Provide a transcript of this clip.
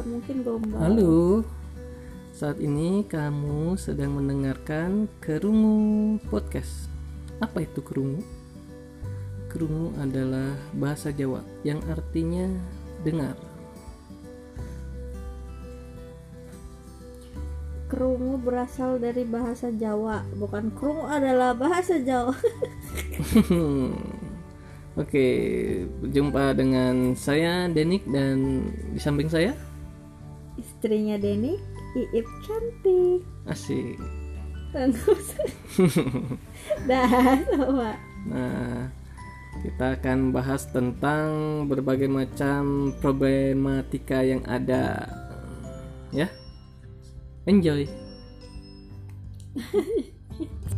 mungkin gombal Halo. Saat ini kamu sedang mendengarkan Kerungu Podcast. Apa itu kerungu? Kerungu adalah bahasa Jawa yang artinya dengar. kerungu berasal dari bahasa Jawa bukan kerungu adalah bahasa Jawa Oke, berjumpa dengan saya Denik dan di samping saya istrinya Denny Iip cantik Asik. Dah sama Nah, kita akan bahas tentang berbagai macam problematika yang ada. Ya. Enjoy.